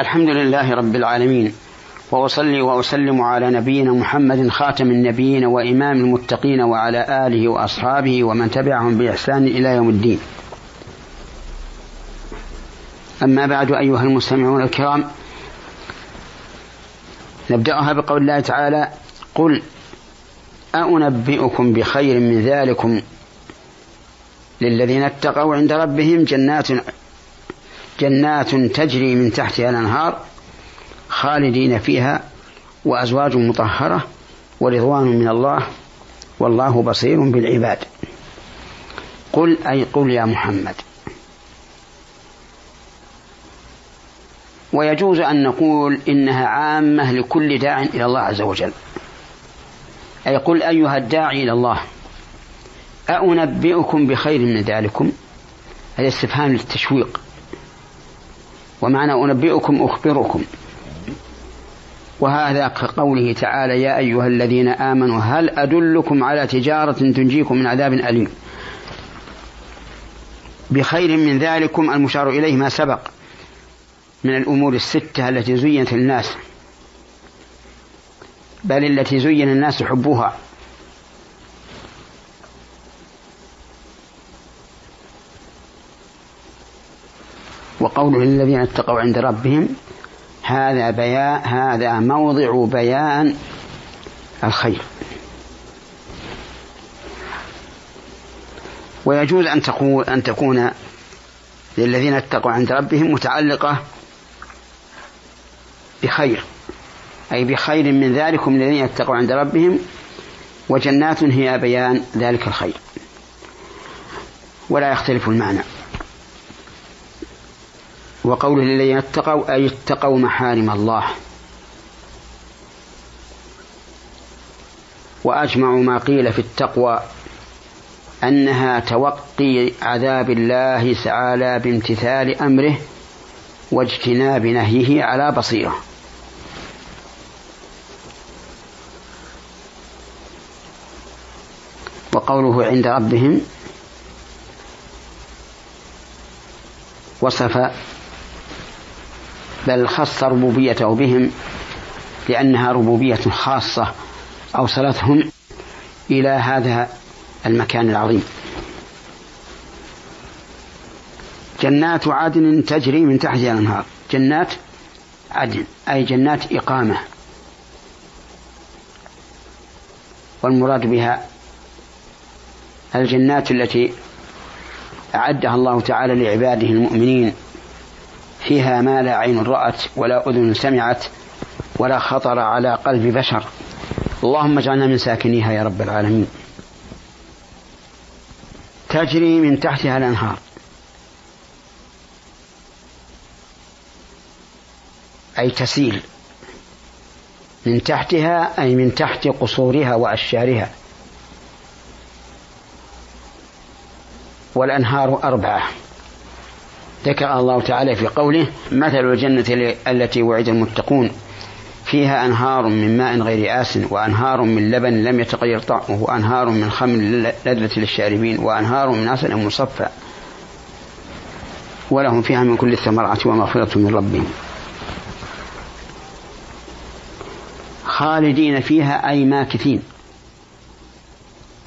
الحمد لله رب العالمين. وأصلي وأسلم على نبينا محمد خاتم النبيين وإمام المتقين وعلى آله وأصحابه ومن تبعهم بإحسان إلى يوم الدين. أما بعد أيها المستمعون الكرام نبدأها بقول الله تعالى قل أأنبئكم بخير من ذلكم للذين اتقوا عند ربهم جنات جنات تجري من تحتها الأنهار خالدين فيها وأزواج مطهرة ورضوان من الله والله بصير بالعباد. قل أي قل يا محمد. ويجوز أن نقول إنها عامة لكل داع إلى الله عز وجل. أي قل أيها الداعي إلى الله أأنبئكم بخير من ذلكم؟ هذا استفهام للتشويق. ومعنى أنبئكم أخبركم. وهذا كقوله تعالى يا أيها الذين آمنوا هل أدلكم على تجارة تنجيكم من عذاب أليم؟ بخير من ذلكم المشار إليه ما سبق من الأمور الستة التي زينت الناس بل التي زين الناس حبها. وقوله للذين اتقوا عند ربهم هذا بيان هذا موضع بيان الخير. ويجوز أن تقول أن تكون للذين اتقوا عند ربهم متعلقة بخير أي بخير من ذلكم الذين اتقوا عند ربهم وجنات هي بيان ذلك الخير. ولا يختلف المعنى. وقوله للذين اتقوا أي اتقوا محارم الله. وأجمع ما قيل في التقوى أنها توقي عذاب الله تعالى بامتثال أمره واجتناب نهيه على بصيرة. وقوله عند ربهم وصف بل خص ربوبيته بهم لأنها ربوبية خاصة أوصلتهم إلى هذا المكان العظيم. جنات عدن تجري من تحتها الأنهار جنات عدن أي جنات إقامة. والمراد بها الجنات التي أعدها الله تعالى لعباده المؤمنين. فيها ما لا عين رأت ولا أذن سمعت ولا خطر على قلب بشر. اللهم اجعلنا من ساكنيها يا رب العالمين. تجري من تحتها الأنهار. أي تسيل. من تحتها أي من تحت قصورها وأشجارها. والأنهار أربعة. ذكر الله تعالى في قوله مثل الجنة التي وعد المتقون فيها أنهار من ماء غير آس وأنهار من لبن لم يتغير طعمه وأنهار من خمر لذة للشاربين وأنهار من عسل مصفى. ولهم فيها من كل الثمرات ومغفرة من ربهم. خالدين فيها أي ماكثين.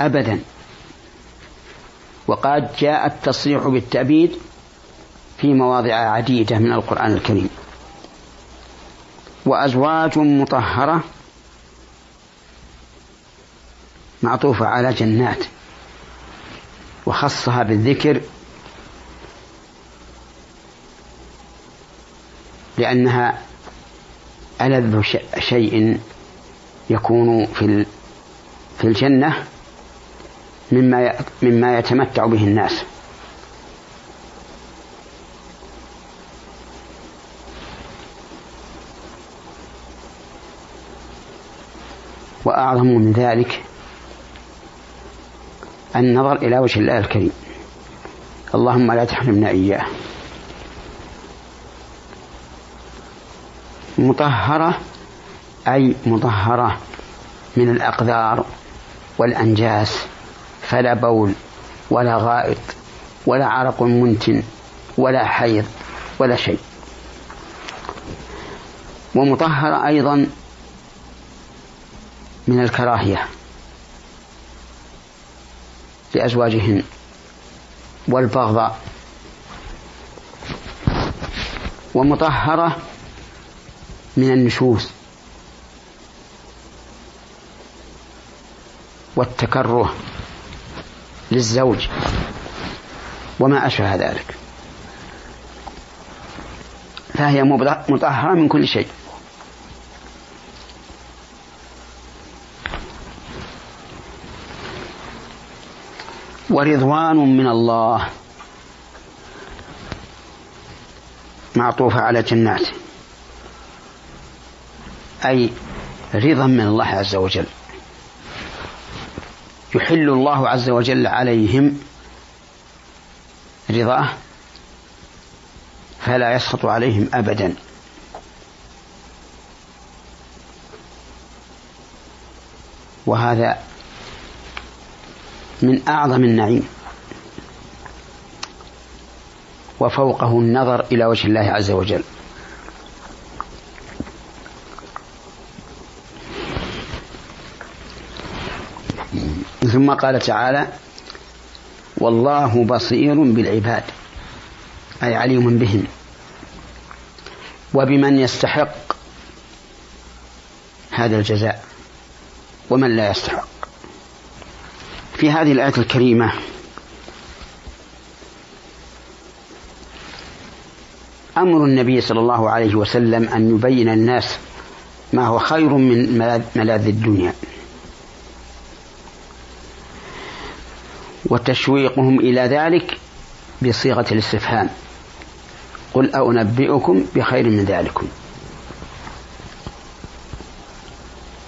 أبدا. وقد جاء التصريح بالتأبيد في مواضع عديدة من القرآن الكريم. وأزواج مطهرة معطوفة على جنات وخصها بالذكر لأنها ألذ شيء يكون في في الجنة مما مما يتمتع به الناس. وأعظم من ذلك النظر إلى وجه الله الكريم. اللهم لا تحرمنا إياه. مطهرة أي مطهرة من الأقذار والأنجاس فلا بول ولا غائط ولا عرق منتن ولا حيض ولا شيء. ومطهرة أيضا من الكراهية لأزواجهن والبغضاء ومطهرة من النشوز والتكره للزوج وما أشبه ذلك. فهي مطهرة من كل شيء. ورضوان من الله. معطوفة على جنات. أي رضا من الله عز وجل. يحل الله عز وجل عليهم رضاه فلا يسخط عليهم أبدا. وهذا من أعظم النعيم. وفوقه النظر إلى وجه الله عز وجل. ثم قال تعالى والله بصير بالعباد أي عليم بهم. وبمن يستحق هذا الجزاء ومن لا يستحق. في هذه الآية الكريمة. أمر النبي صلى الله عليه وسلم أن يبين الناس ما هو خير من ملاذ الدنيا. وتشويقهم إلى ذلك بصيغة الاستفهام. قل أنبئكم بخير من ذلكم.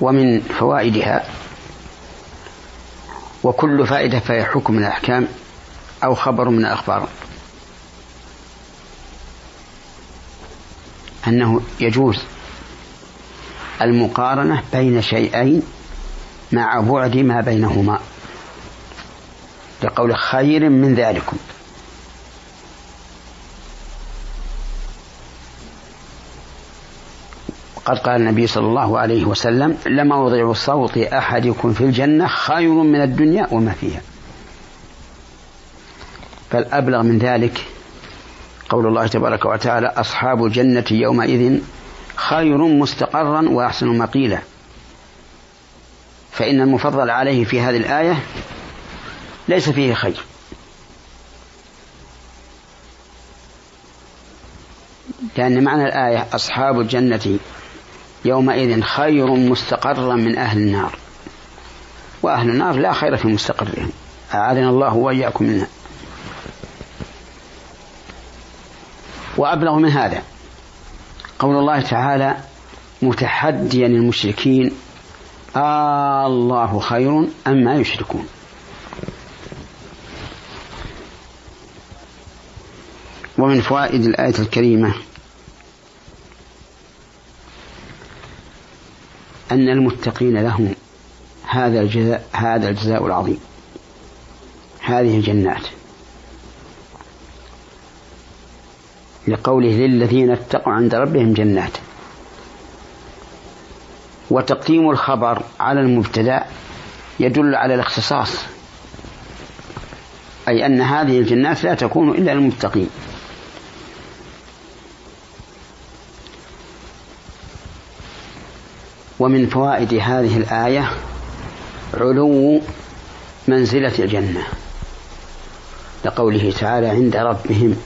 ومن فوائدها وكل فائدة فهي حكم من الأحكام أو خبر من الأخبار. أنه يجوز المقارنة بين شيئين مع بعد ما بينهما. لقول خير من ذلكم. قد قال النبي صلى الله عليه وسلم لموضع صوت أحدكم في الجنة خير من الدنيا وما فيها. فالأبلغ من ذلك قول الله تبارك وتعالى أصحاب الجنة يومئذ خير مستقرا وأحسن مقيلا. فإن المفضل عليه في هذه الآية ليس فيه خير. لأن معنى الآية أصحاب الجنة يومئذ خير مستقرا من أهل النار. وأهل النار لا خير في مستقرهم أعاذنا الله وإياكم منها. وأبلغ من هذا قول الله تعالى متحديا المشركين آه الله خير أم ما يشركون. ومن فوائد الآية الكريمة أن المتقين لهم. هذا الجزاء هذا الجزاء العظيم. هذه الجنات. لقوله للذين اتقوا عند ربهم جنات. وتقديم الخبر على المبتدأ يدل على الاختصاص. أي أن هذه الجنات لا تكون إلا للمتقين. ومن فوائد هذه الآية علو منزلة الجنة لقوله تعالى عند ربهم.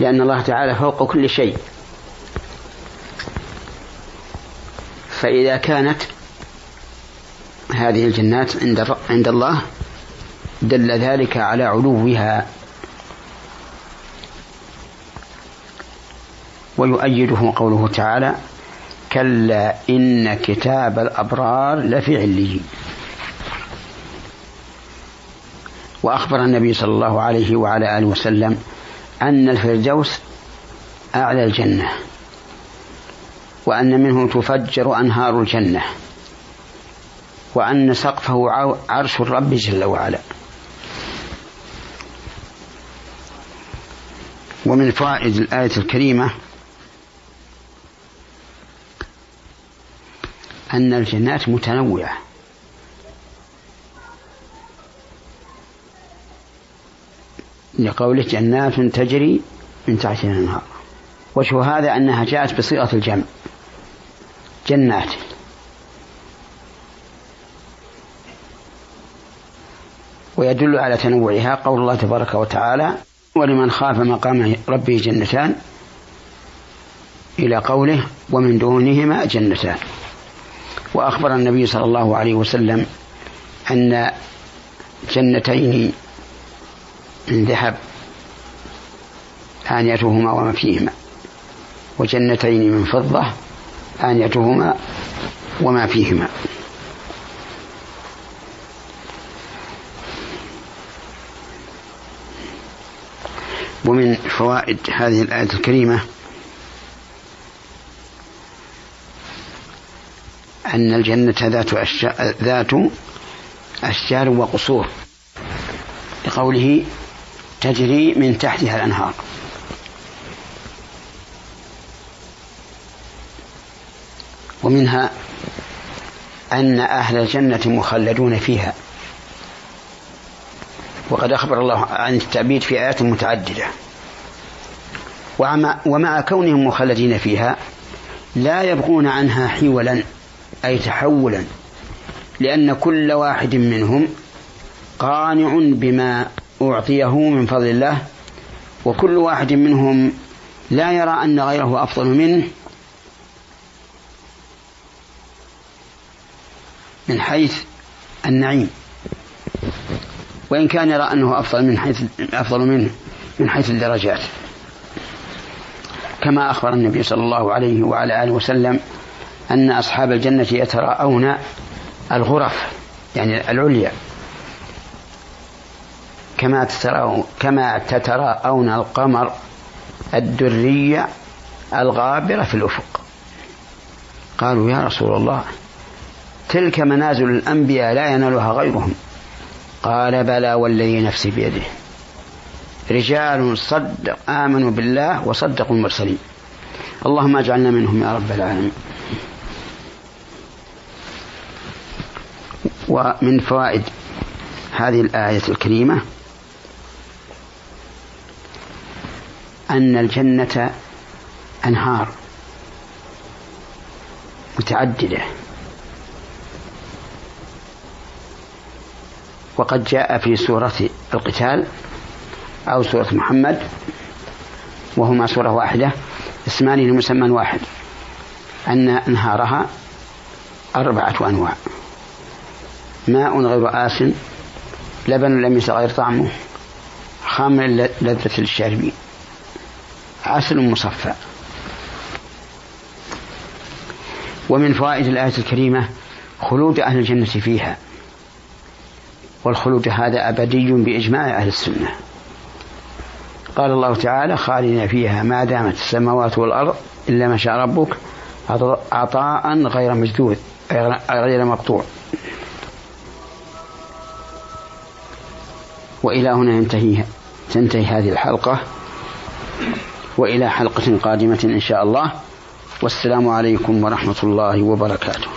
لأن الله تعالى فوق كل شيء. فإذا كانت هذه الجنات عند عند الله دل ذلك على علوها. ويؤيده قوله تعالى كلا إن كتاب الأبرار لفي عليين. وأخبر النبي صلى الله عليه وعلى آله وسلم أن الفردوس أعلى الجنة وأن منه تفجر أنهار الجنة وأن سقفه عرش الرب جل وعلا. ومن فوائد الآية الكريمة أن الجنات متنوعة. لقوله جنات تجري من تحتها الأنهار. وجه هذا أنها جاءت بصيغة الجمع. جنات. ويدل على تنوعها قول الله تبارك وتعالى ولمن خاف مقام ربه جنتان إلى قوله ومن دونهما جنتان وأخبر النبي صلى الله عليه وسلم أن جنتين من ذهب آنيتهما وما فيهما وجنتين من فضة آنيتهما وما فيهما. ومن فوائد هذه الآية الكريمة أن الجنة ذات أشجار, ذات أشجار وقصور. لقوله تجري من تحتها الأنهار. ومنها أن أهل الجنة مخلدون فيها. وقد أخبر الله عن التعبيد في آيات متعددة. ومع كونهم مخلدين فيها لا يبغون عنها حولا أي تحولا لأن كل واحد منهم قانع بما أعطيه من فضل الله وكل واحد منهم لا يرى أن غيره أفضل منه. من حيث النعيم. وإن كان يرى أنه أفضل من حيث أفضل منه من حيث الدرجات. كما أخبر النبي صلى الله عليه وعلى آله وسلم أن أصحاب الجنة يتراءون الغرف يعني العليا. كما تتراءون كما تتراءون القمر الدري الغابر في الأفق. قالوا يا رسول الله تلك منازل الأنبياء لا ينالها غيرهم. قال بلى والذي نفسي بيده. رجال صدق آمنوا بالله وصدقوا المرسلين. اللهم اجعلنا منهم يا رب العالمين. ومن فوائد هذه الآية الكريمة أن الجنة أنهار متعددة. وقد جاء في سورة القتال أو سورة محمد وهما سورة واحدة اسمان لمسمى واحد أن أنهارها أربعة أنواع. ماء غير آس لبن لم يتغير طعمه خامر لذة للشاربين عسل مصفى. ومن فوائد الآية الكريمة خلود أهل الجنة فيها. والخلود هذا أبدي بإجماع أهل السنة. قال الله تعالى خالدين فيها ما دامت السماوات والأرض إلا ما شاء ربك عطاء غير مجدود غير مقطوع. وإلى هنا ينتهي تنتهي هذه الحلقة وإلى حلقة قادمة إن شاء الله. والسلام عليكم ورحمة الله وبركاته.